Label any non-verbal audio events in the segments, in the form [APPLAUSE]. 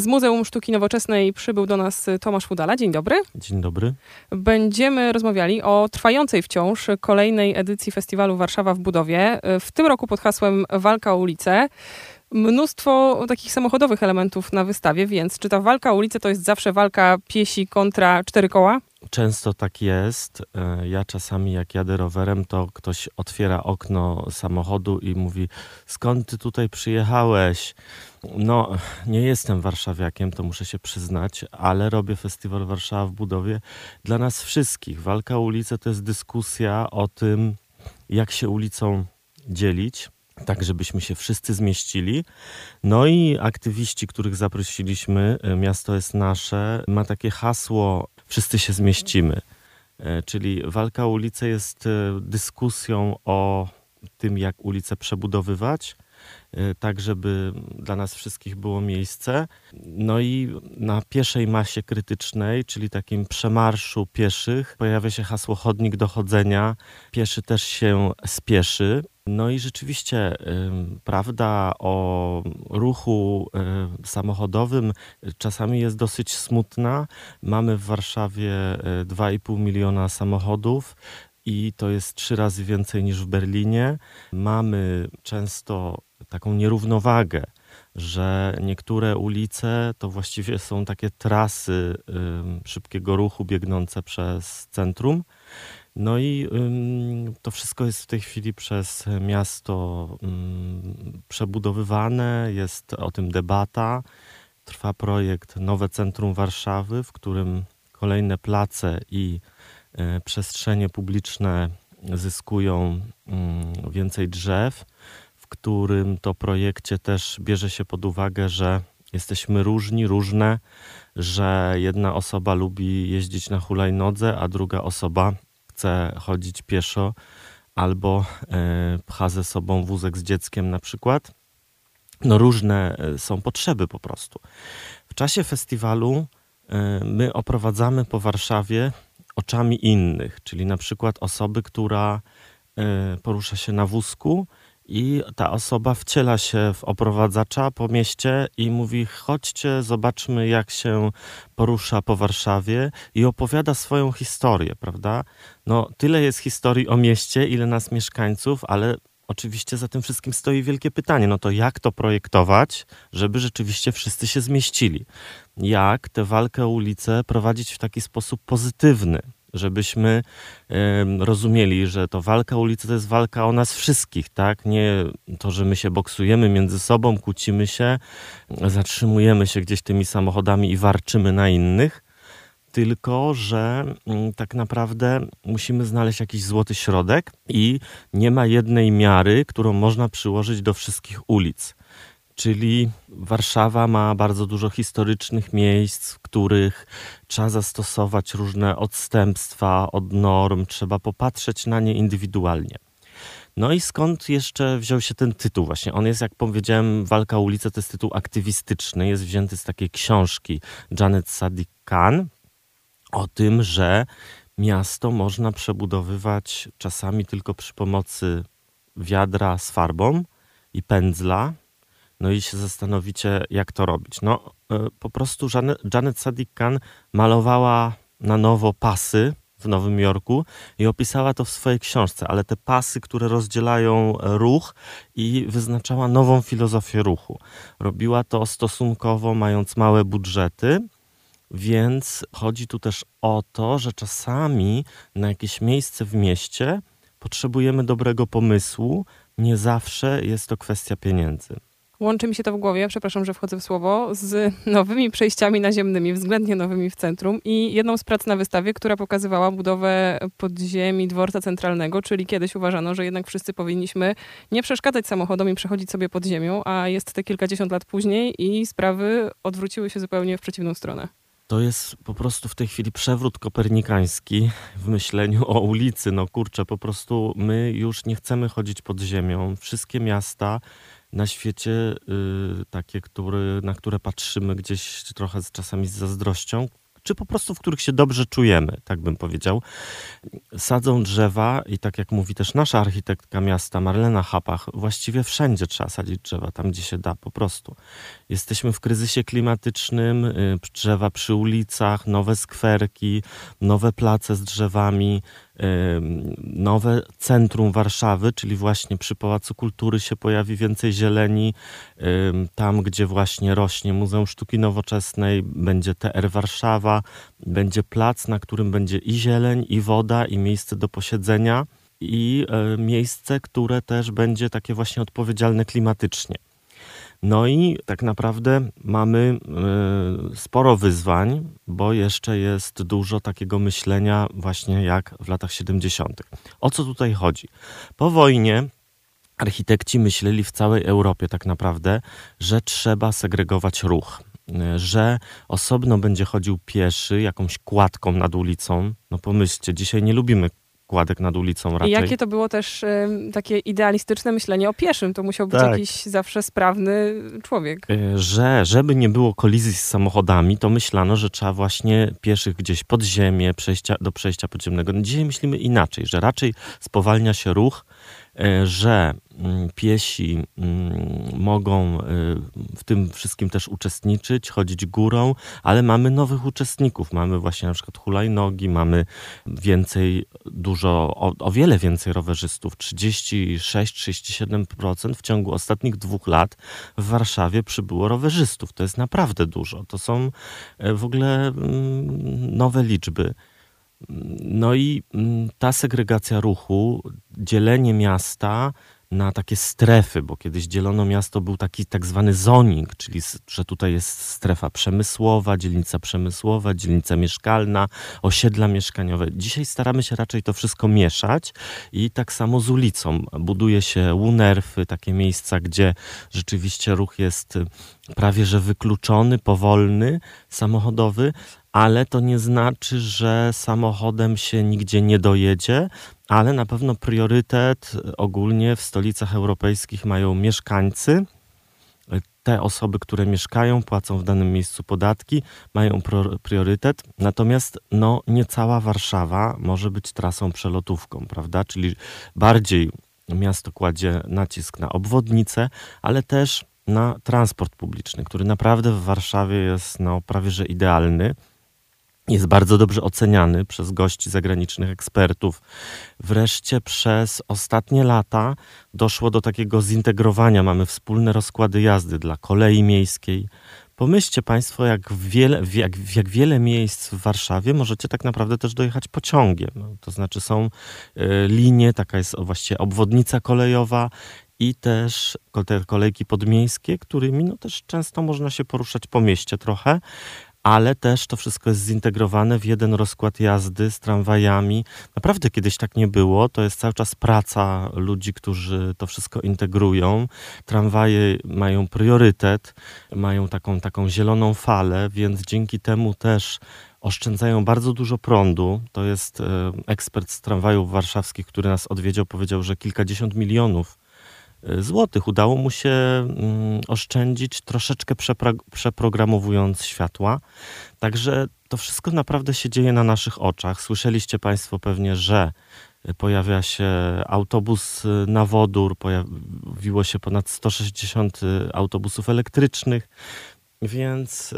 Z Muzeum Sztuki Nowoczesnej przybył do nas Tomasz Fudala. Dzień dobry. Dzień dobry. Będziemy rozmawiali o trwającej wciąż kolejnej edycji festiwalu Warszawa w budowie. W tym roku pod hasłem Walka o ulicę. Mnóstwo takich samochodowych elementów na wystawie, więc czy ta walka o to jest zawsze walka piesi kontra cztery koła? Często tak jest. E, ja czasami jak jadę rowerem, to ktoś otwiera okno samochodu i mówi: Skąd ty tutaj przyjechałeś? No, nie jestem warszawiakiem, to muszę się przyznać, ale robię festiwal Warszawa w budowie dla nas wszystkich. Walka o to jest dyskusja o tym, jak się ulicą dzielić tak żebyśmy się wszyscy zmieścili. No i aktywiści, których zaprosiliśmy, e, Miasto jest nasze, ma takie hasło Wszyscy się zmieścimy. E, czyli walka o ulicę jest e, dyskusją o tym, jak ulicę przebudowywać, tak żeby dla nas wszystkich było miejsce. No i na pieszej masie krytycznej, czyli takim przemarszu pieszych, pojawia się hasło chodnik dochodzenia. Pieszy też się spieszy. No i rzeczywiście prawda o ruchu samochodowym czasami jest dosyć smutna. Mamy w Warszawie 2,5 e, miliona samochodów i to jest trzy razy więcej niż w Berlinie. Mamy często taką nierównowagę, że niektóre ulice to właściwie są takie trasy szybkiego ruchu biegnące przez centrum. No i to wszystko jest w tej chwili przez miasto przebudowywane, jest o tym debata. Trwa projekt Nowe Centrum Warszawy, w którym kolejne place i e, przestrzenie publiczne zyskują więcej drzew, którym to projekcie też bierze się pod uwagę, że jesteśmy różni, różne, że jedna osoba lubi jeździć na hulajnodze, a druga osoba chce chodzić pieszo albo e, pcha ze sobą wózek z dzieckiem na przykład. No różne e, są potrzeby po prostu. W czasie festiwalu e, my oprowadzamy po Warszawie oczami innych, czyli na przykład osoby, która porusza się na wózku i ta osoba wciela się w oprowadzacza po mieście i mówi: Chodźcie, zobaczmy, jak się porusza po Warszawie, i opowiada swoją historię, prawda? No, tyle jest historii o mieście, ile nas mieszkańców, ale oczywiście za tym wszystkim stoi wielkie pytanie: no to jak to projektować, żeby rzeczywiście wszyscy się zmieścili? Jak tę walkę o ulicę prowadzić w taki sposób pozytywny? Żebyśmy rozumieli, że to walka ulicy to jest walka o nas wszystkich, tak? Nie to, że my się boksujemy między sobą, kłócimy się, zatrzymujemy się gdzieś tymi samochodami i warczymy na innych, tylko że mm, tak naprawdę musimy znaleźć jakiś złoty środek i nie ma jednej miary, którą można przyłożyć do wszystkich ulic czyli Warszawa ma bardzo dużo historycznych miejsc, w których trzeba zastosować różne odstępstwa od norm, trzeba popatrzeć na nie indywidualnie. No i skąd jeszcze wziął się ten tytuł właśnie? On jest, jak powiedziałem, Walka o ulicę to jest tytuł aktywistyczny, jest wzięty z takiej książki Janet Sadiq Khan o tym, że miasto można przebudowywać czasami tylko przy pomocy wiadra z farbą i pędzla, no i się zastanowicie, jak to robić. No, e, po prostu Janet Sadiq Khan malowała na nowo pasy w Nowym Jorku i opisała to w swojej książce, ale te pasy, które rozdzielają ruch i wyznaczała nową filozofię ruchu. Robiła to stosunkowo mając małe budżety, więc chodzi tu też o to, że czasami na jakieś miejsce w mieście potrzebujemy dobrego pomysłu, nie zawsze jest to kwestia pieniędzy. Łączy mi się to w głowie, przepraszam, że wchodzę w słowo, z [LAUGHS] nowymi przejściami naziemnymi, względnie nowymi w centrum i jedną z prac na wystawie, która pokazywała budowę podziemi dworca centralnego, czyli kiedyś uważano, że jednak wszyscy powinniśmy nie przeszkadzać samochodom i przechodzić sobie pod ziemią, a jest te kilkadziesiąt lat później i sprawy odwróciły się zupełnie w przeciwną stronę. To jest po prostu w tej chwili przewrót kopernikański w myśleniu o ulicy. No kurczę, po prostu my już nie chcemy chodzić pod ziemią. Wszystkie miasta na świecie, y, takie, który, na które patrzymy gdzieś trochę czasami z zazdrością, czy po prostu w których się dobrze czujemy, tak bym powiedział. Sadzą drzewa i tak jak mówi też nasza architektka miasta Marlena Hapach, właściwie wszędzie trzeba sadzić drzewa, tam gdzie się da po prostu. Jesteśmy w kryzysie klimatycznym, y, drzewa przy ulicach, nowe skwerki, nowe place z drzewami, nowe centrum Warszawy, czyli właśnie przy Pałacu Kultury się pojawi więcej zieleni. Tam, gdzie właśnie rośnie Muzeum Sztuki Nowoczesnej, będzie TR Warszawa, będzie plac, na którym będzie i zieleń, i woda, i miejsce do posiedzenia, i miejsce, które też będzie takie właśnie odpowiedzialne klimatycznie. No i tak naprawdę mamy y, sporo wyzwań, bo jeszcze jest dużo takiego myślenia właśnie jak w latach 70. O co tutaj chodzi? Po wojnie architekci myśleli w całej Europie tak naprawdę, że trzeba segregować ruch y, że osobno będzie chodził pieszy jakąś kładką nad ulicą. No pomyślcie, dzisiaj nie lubimy kładek nad ulicą raczej. I jakie to było też y, takie idealistyczne myślenie o pieszym. To musiał być tak. jakiś zawsze sprawny człowiek. E, że, żeby nie było kolizji z samochodami, to myślano, że trzeba właśnie pieszych gdzieś pod ziemię, przejścia, do przejścia podziemnego. No, dzisiaj myślimy inaczej, że raczej spowalnia się ruch, że mm, piesi mm, mogą e, w tym wszystkim też uczestniczyć, chodzić górą, ale mamy nowych uczestników. Mamy właśnie na przykład hulajnogi, mamy więcej, dużo, o, o wiele więcej rowerzystów. 36-37% w ciągu ostatnich dwóch lat w Warszawie przybyło rowerzystów. To jest naprawdę dużo. To są e, w ogóle mm, nowe liczby. No i ta segregacja ruchu, dzielenie miasta na takie strefy, bo kiedyś dzielono miasto, był taki tak zwany zoning, czyli że tutaj jest strefa przemysłowa, dzielnica przemysłowa, dzielnica mieszkalna, osiedla mieszkaniowe. Dzisiaj staramy się raczej to wszystko mieszać i tak samo z ulicą. Buduje się łunerfy, takie miejsca, gdzie rzeczywiście ruch jest prawie że wykluczony, powolny, samochodowy, ale to nie znaczy, że samochodem się nigdzie nie dojedzie, ale na pewno priorytet ogólnie w stolicach europejskich mają mieszkańcy. Te osoby, które mieszkają, płacą w danym miejscu podatki, mają priorytet. Natomiast no, nie cała Warszawa może być trasą przelotówką, prawda? Czyli bardziej miasto kładzie nacisk na obwodnicę, ale też na transport publiczny, który naprawdę w Warszawie jest no, prawie że idealny jest bardzo dobrze oceniany przez gości zagranicznych ekspertów. Wreszcie przez ostatnie lata doszło do takiego zintegrowania. Mamy wspólne rozkłady jazdy dla kolei miejskiej. Pomyślcie Państwo, jak wiele, jak, jak wiele miejsc w Warszawie możecie tak naprawdę też dojechać pociągiem. No, to znaczy są y, linie, taka jest właściwie obwodnica kolejowa i też te kolejki podmiejskie, którymi no też często można się poruszać po mieście trochę, ale też to wszystko jest zintegrowane w jeden rozkład jazdy z tramwajami. Naprawdę kiedyś tak nie było. To jest cały czas praca ludzi, którzy to wszystko integrują. Tramwaje mają priorytet, mają taką, taką zieloną falę, więc dzięki temu też oszczędzają bardzo dużo prądu. To jest e, ekspert z tramwajów warszawskich, który nas odwiedził, powiedział, że kilkadziesiąt milionów złotych. Udało mu się mm, oszczędzić troszeczkę przepro przeprogramowując światła. Także to wszystko naprawdę się dzieje na naszych oczach. Słyszeliście Państwo pewnie, że pojawia się autobus na wodór, pojawiło się ponad 160 autobusów elektrycznych, więc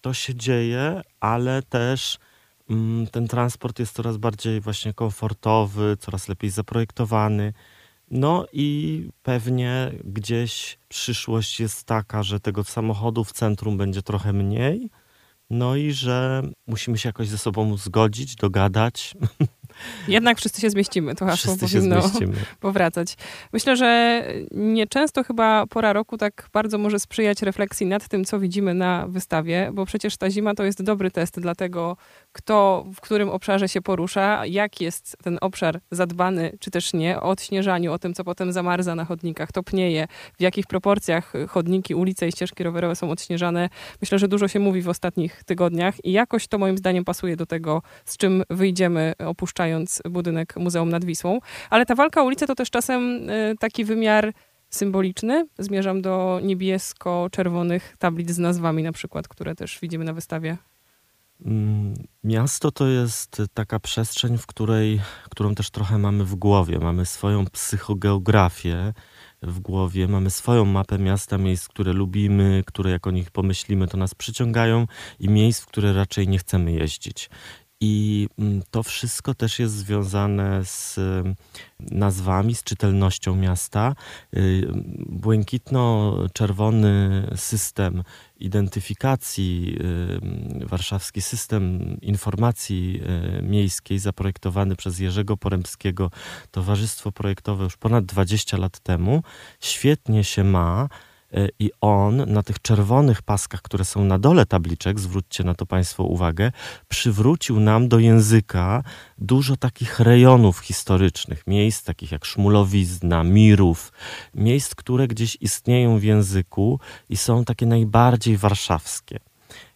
to się dzieje, ale też mm, ten transport jest coraz bardziej właśnie komfortowy, coraz lepiej zaprojektowany. No i pewnie gdzieś przyszłość jest taka, że tego samochodu w centrum będzie trochę mniej. No i że musimy się jakoś ze sobą zgodzić, dogadać. [LAUGHS] Jednak wszyscy się zmieścimy, to hasło powinno powracać. Myślę, że nieczęsto chyba pora roku tak bardzo może sprzyjać refleksji nad tym, co widzimy na wystawie, bo przecież ta zima to jest dobry test dla tego, kto w którym obszarze się porusza, jak jest ten obszar zadbany, czy też nie, o odśnieżaniu, o tym, co potem zamarza na chodnikach, to pnieje, w jakich proporcjach chodniki, ulice i ścieżki rowerowe są odśnieżane. Myślę, że dużo się mówi w ostatnich tygodniach i jakoś to moim zdaniem pasuje do tego, z czym wyjdziemy opuszczając budynek Muzeum nad Wisłą. Ale ta walka o ulicę to też czasem y, taki wymiar symboliczny. Zmierzam do niebiesko-czerwonych tablic z nazwami na przykład, które też widzimy na wystawie. Mm, miasto to jest taka przestrzeń, w której, którą też trochę mamy w głowie. Mamy swoją psychogeografię w głowie, mamy swoją mapę miasta, miejsc, które lubimy, które jak o nich pomyślimy, to nas przyciągają i miejsc, w które raczej nie chcemy jeździć. I mm, to wszystko też jest związane z mm, nazwami, z czytelnością miasta. Y, błękitno-czerwony system identyfikacji, y, warszawski system informacji y, miejskiej zaprojektowany przez Jerzego Porębskiego Towarzystwo Projektowe już ponad 20 lat temu, świetnie się ma i on na tych czerwonych paskach, które są na dole tabliczek, zwróćcie na to Państwo uwagę, przywrócił nam do języka dużo takich rejonów historycznych, miejsc takich jak Szmulowizna, Mirów, miejsc, które gdzieś istnieją w języku i są takie najbardziej warszawskie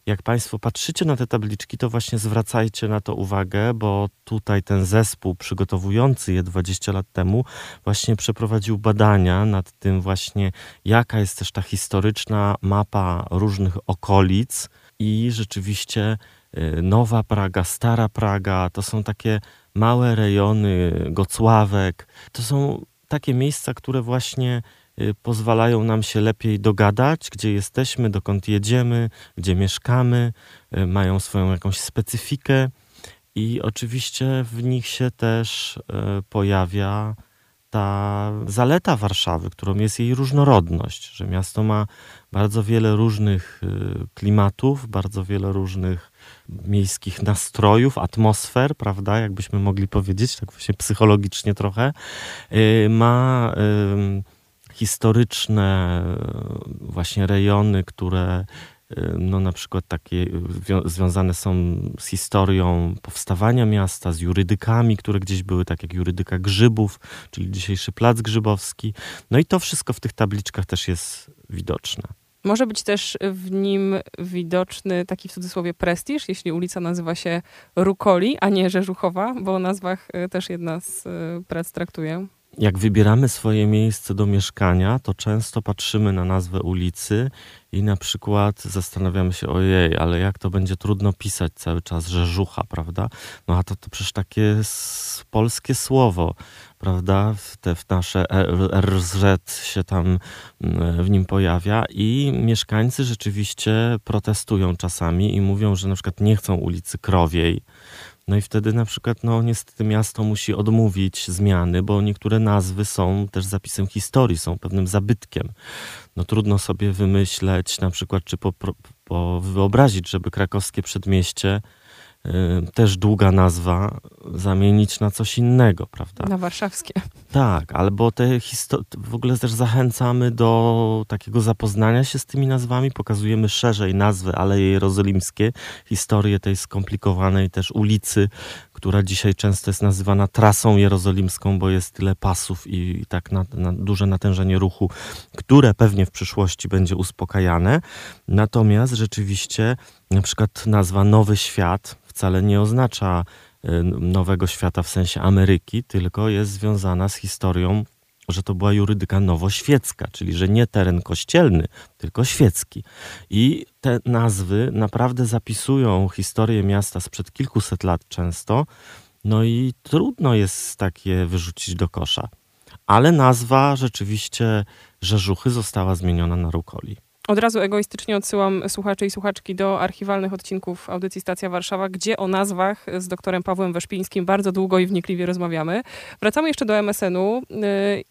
jak Państwo patrzycie na te tabliczki, to właśnie zwracajcie na to uwagę, bo tutaj ten zespół przygotowujący je 20 lat temu właśnie przeprowadził badania nad tym właśnie, jaka jest też ta historyczna mapa różnych okolic i rzeczywiście y, Nowa Praga, Stara Praga, to są takie małe rejony, Gocławek, to są takie miejsca, które właśnie pozwalają nam się lepiej dogadać, gdzie jesteśmy, dokąd jedziemy, gdzie mieszkamy, y, mają swoją jakąś specyfikę i oczywiście w nich się też y, pojawia ta zaleta Warszawy, którą jest jej różnorodność, że miasto ma bardzo wiele różnych klimatów, bardzo wiele różnych miejskich nastrojów, atmosfer, prawda, jakbyśmy mogli powiedzieć, tak właśnie psychologicznie trochę. Ma historyczne właśnie rejony, które no na przykład takie związane są z historią powstawania miasta, z jurydykami, które gdzieś były, tak jak jurydyka Grzybów, czyli dzisiejszy Plac Grzybowski. No i to wszystko w tych tabliczkach też jest widoczne. Może być też w nim widoczny taki w cudzysłowie prestiż, jeśli ulica nazywa się Rukoli, a nie Rzeżuchowa, bo o nazwach e, też jedna z e, prac traktuje jak wybieramy swoje miejsce do mieszkania, to często patrzymy na nazwę ulicy i na przykład zastanawiamy się, ojej, ale jak to będzie trudno pisać cały czas, że żucha, prawda? No a to, to przecież takie polskie słowo, prawda? Te w nasze RZ się tam mm, w nim pojawia i mieszkańcy rzeczywiście protestują czasami i mówią, że na przykład nie chcą ulicy Krowiej, no i wtedy na przykład, no niestety miasto musi odmówić zmiany, bo niektóre nazwy są też zapisem historii, są pewnym zabytkiem. No trudno sobie wymyśleć na przykład, czy po, po wyobrazić, żeby krakowskie przedmieście też długa nazwa zamienić na coś innego, prawda? Na warszawskie. Tak, albo te historie, w ogóle też zachęcamy do takiego zapoznania się z tymi nazwami, pokazujemy szerzej nazwy Aleje Jerozolimskie, historię tej skomplikowanej też ulicy, która dzisiaj często jest nazywana trasą jerozolimską, bo jest tyle pasów i, i tak na, na duże natężenie ruchu, które pewnie w przyszłości będzie uspokajane. Natomiast rzeczywiście na przykład nazwa Nowy Świat wcale nie oznacza y, nowego świata w sensie Ameryki, tylko jest związana z historią, że to była jurydyka nowoświecka, czyli że nie teren kościelny, tylko świecki. I te nazwy naprawdę zapisują historię miasta sprzed kilkuset lat często, no i trudno jest takie wyrzucić do kosza. Ale nazwa rzeczywiście Rzeżuchy została zmieniona na Rukoli. Od razu egoistycznie odsyłam słuchaczy i słuchaczki do archiwalnych odcinków audycji Stacja Warszawa, gdzie o nazwach z doktorem Pawłem Weszpińskim bardzo długo i wnikliwie rozmawiamy. Wracamy jeszcze do MSN-u yy,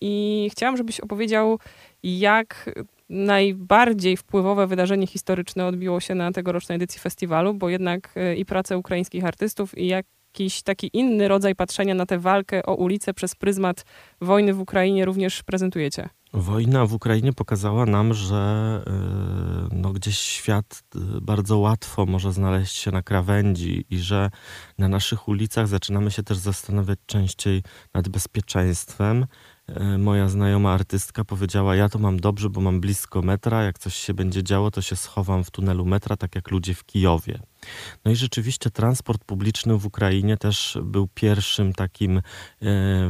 i chciałam, żebyś opowiedział, jak najbardziej wpływowe wydarzenie historyczne odbiło się na tegorocznej edycji festiwalu, bo jednak yy, i prace ukraińskich artystów, i jakiś taki inny rodzaj patrzenia na tę walkę o ulicę przez pryzmat wojny w Ukrainie również prezentujecie. Wojna w Ukrainie pokazała nam, że y, no, gdzieś świat y, bardzo łatwo może znaleźć się na krawędzi i że na naszych ulicach zaczynamy się też zastanawiać częściej nad bezpieczeństwem. Y, moja znajoma artystka powiedziała: Ja to mam dobrze, bo mam blisko metra. Jak coś się będzie działo, to się schowam w tunelu metra, tak jak ludzie w Kijowie. No i rzeczywiście transport publiczny w Ukrainie też był pierwszym takim e,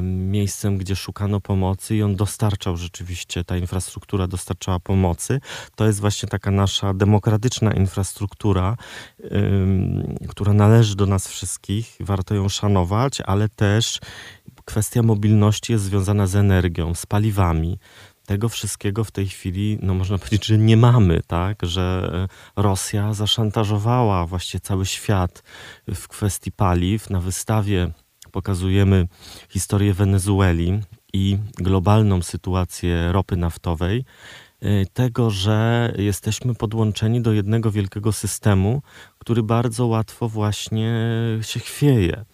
miejscem, gdzie szukano pomocy i on dostarczał rzeczywiście, ta infrastruktura dostarczała pomocy. To jest właśnie taka nasza demokratyczna infrastruktura, która należy do nas wszystkich, warto ją szanować, ale też kwestia mobilności jest związana z energią, z paliwami tego wszystkiego w tej chwili, no można powiedzieć, że nie mamy, tak? Że Rosja zaszantażowała właściwie cały świat w kwestii paliw. Na wystawie pokazujemy historię Wenezueli i globalną sytuację ropy naftowej. Y, tego, że jesteśmy podłączeni do jednego wielkiego systemu, który bardzo łatwo właśnie się chwieje.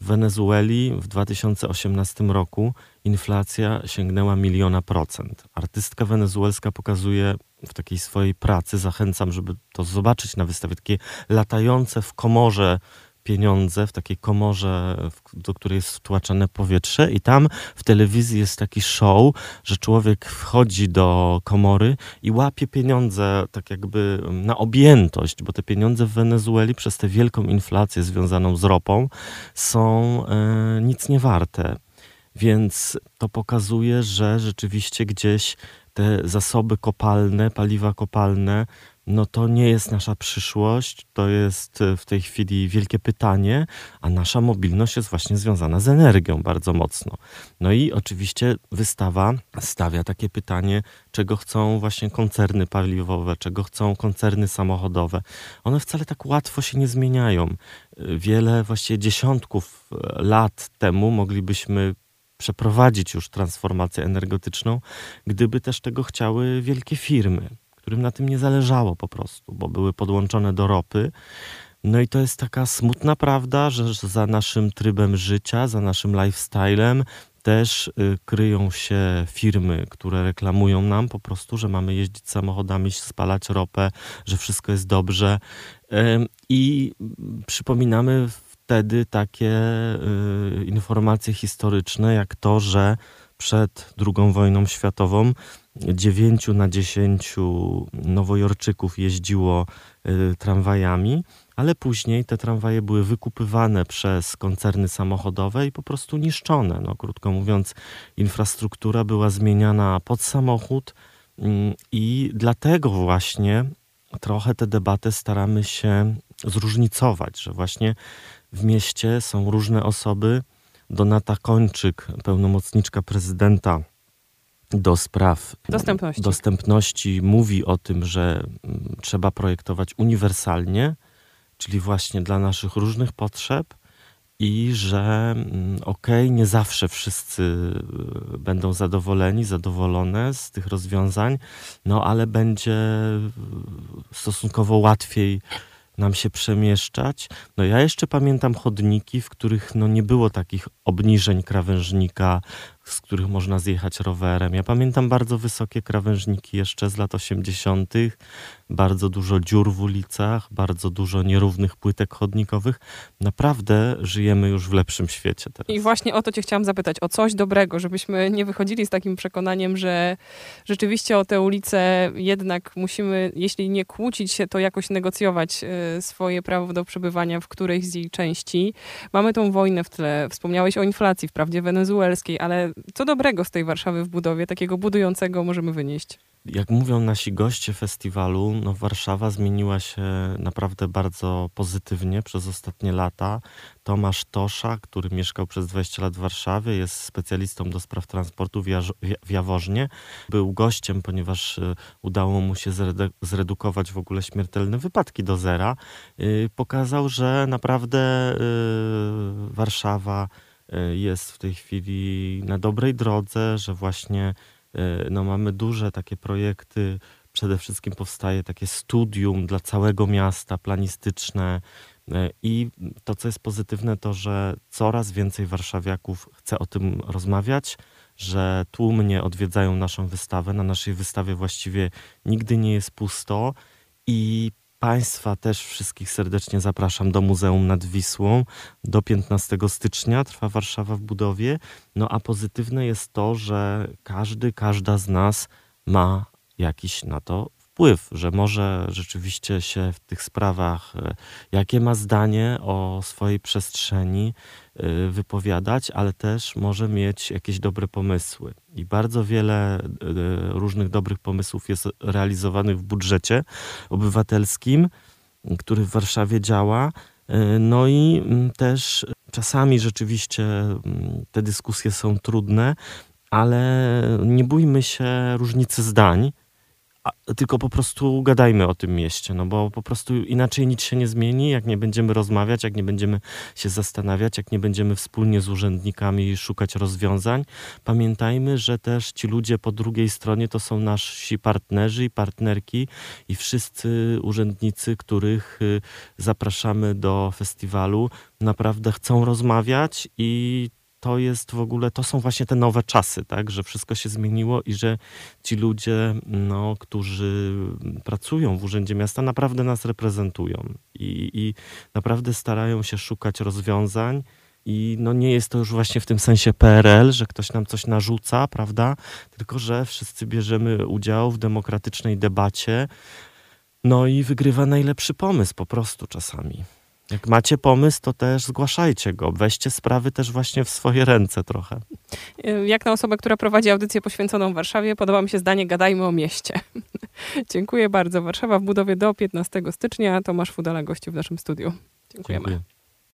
W Wenezueli w 2018 roku inflacja sięgnęła miliona procent. Artystka wenezuelska pokazuje w takiej swojej pracy, zachęcam, żeby to zobaczyć na wystawie, takie latające w komorze pieniądze w takiej komorze, do której jest wtłaczane powietrze i tam w telewizji jest taki show, że człowiek wchodzi do komory i łapie pieniądze tak jakby na objętość, bo te pieniądze w Wenezueli przez tę wielką inflację związaną z ropą są e, nic nie warte. Więc to pokazuje, że rzeczywiście gdzieś te zasoby kopalne, paliwa kopalne no to nie jest nasza przyszłość, to jest e, w tej chwili wielkie pytanie, a nasza mobilność jest właśnie związana z energią bardzo mocno. No i oczywiście wystawa stawia takie pytanie, czego chcą właśnie koncerny paliwowe, czego chcą koncerny samochodowe. One wcale tak łatwo się nie zmieniają. E, wiele, właściwie dziesiątków e, lat temu moglibyśmy przeprowadzić już transformację energetyczną, gdyby też tego chciały wielkie firmy którym na tym nie zależało po prostu, bo były podłączone do ropy. No i to jest taka smutna prawda, że za naszym trybem życia, za naszym lifestylem też y, kryją się firmy, które reklamują nam po prostu, że mamy jeździć samochodami, spalać ropę, że wszystko jest dobrze. I przypominamy wtedy takie y, informacje historyczne, jak to, że przed II wojną światową 9 na 10 nowojorczyków jeździło y, tramwajami, ale później te tramwaje były wykupywane przez koncerny samochodowe i po prostu niszczone. No, krótko mówiąc, infrastruktura była zmieniana pod samochód mm, i dlatego właśnie trochę tę debatę staramy się zróżnicować, że właśnie w mieście są różne osoby. Donata Kończyk, pełnomocniczka prezydenta do spraw dostępności. dostępności mówi o tym, że mm, trzeba projektować uniwersalnie, czyli właśnie dla naszych różnych potrzeb i że mm, okej, okay, nie zawsze wszyscy y, będą zadowoleni, zadowolone z tych rozwiązań, no ale będzie y, stosunkowo łatwiej nam się przemieszczać. No ja jeszcze pamiętam chodniki, w których no nie było takich obniżeń krawężnika, z których można zjechać rowerem. Ja pamiętam bardzo wysokie krawężniki jeszcze z lat 80., bardzo dużo dziur w ulicach, bardzo dużo nierównych płytek chodnikowych. Naprawdę żyjemy już w lepszym świecie teraz. I właśnie o to Cię chciałam zapytać, o coś dobrego, żebyśmy nie wychodzili z takim przekonaniem, że rzeczywiście o te ulice jednak musimy, jeśli nie kłócić się, to jakoś negocjować e, swoje prawo do przebywania w którejś z jej części. Mamy tą wojnę w tle. Wspomniałeś o inflacji, wprawdzie wenezuelskiej, ale co dobrego z tej Warszawy w budowie, takiego budującego możemy wynieść? Jak mówią nasi goście festiwalu, no Warszawa zmieniła się naprawdę bardzo pozytywnie przez ostatnie lata. Tomasz Tosza, który mieszkał przez 20 lat w Warszawie, jest specjalistą do spraw transportu w Jaworznie. Był gościem, ponieważ y, udało mu się zredukować w ogóle śmiertelne wypadki do zera. Y, pokazał, że naprawdę y, Warszawa jest w tej chwili na dobrej drodze, że właśnie E, no mamy duże takie projekty, przede wszystkim powstaje takie studium dla całego miasta planistyczne e, i to, co jest pozytywne, to, że coraz więcej warszawiaków chce o tym rozmawiać, że tłumnie odwiedzają naszą wystawę. Na naszej wystawie właściwie nigdy nie jest pusto i Państwa też wszystkich serdecznie zapraszam do Muzeum nad Wisłą. Do 15 stycznia trwa Warszawa w budowie. No a pozytywne jest to, że każdy, każda z nas ma jakiś na to wpływ, że może rzeczywiście się w tych sprawach, e, jakie ma zdanie o swojej przestrzeni, wypowiadać, ale też może mieć jakieś dobre pomysły. I bardzo wiele różnych dobrych pomysłów jest realizowanych w budżecie obywatelskim, który w Warszawie działa. No i mm, też czasami rzeczywiście mm, te dyskusje są trudne, ale nie bójmy się różnicy zdań, tylko po prostu gadajmy o tym mieście, no bo po prostu inaczej nic się nie zmieni, jak nie będziemy rozmawiać, jak nie będziemy się zastanawiać, jak nie będziemy wspólnie z urzędnikami szukać rozwiązań. Pamiętajmy, że też ci ludzie po drugiej stronie to są nasi partnerzy i partnerki i wszyscy urzędnicy, których y, zapraszamy do festiwalu, naprawdę chcą rozmawiać i to jest w ogóle, to są właśnie te nowe czasy, tak, że wszystko się zmieniło i że ci ludzie, no, którzy pracują w Urzędzie Miasta, naprawdę nas reprezentują i, i naprawdę starają się szukać rozwiązań. I no nie jest to już właśnie w tym sensie PRL, że ktoś nam coś narzuca, prawda? Tylko, że wszyscy bierzemy udział w demokratycznej debacie. No i wygrywa najlepszy pomysł po prostu czasami. Jak macie pomysł, to też zgłaszajcie go. Weźcie sprawy też właśnie w swoje ręce trochę. Jak na osobę, która prowadzi audycję poświęconą Warszawie, podoba mi się zdanie Gadajmy o mieście. [LAUGHS] Dziękuję bardzo. Warszawa w budowie do 15 stycznia. Tomasz Fudala gościł w naszym studiu. Dziękujemy. Dziękuję.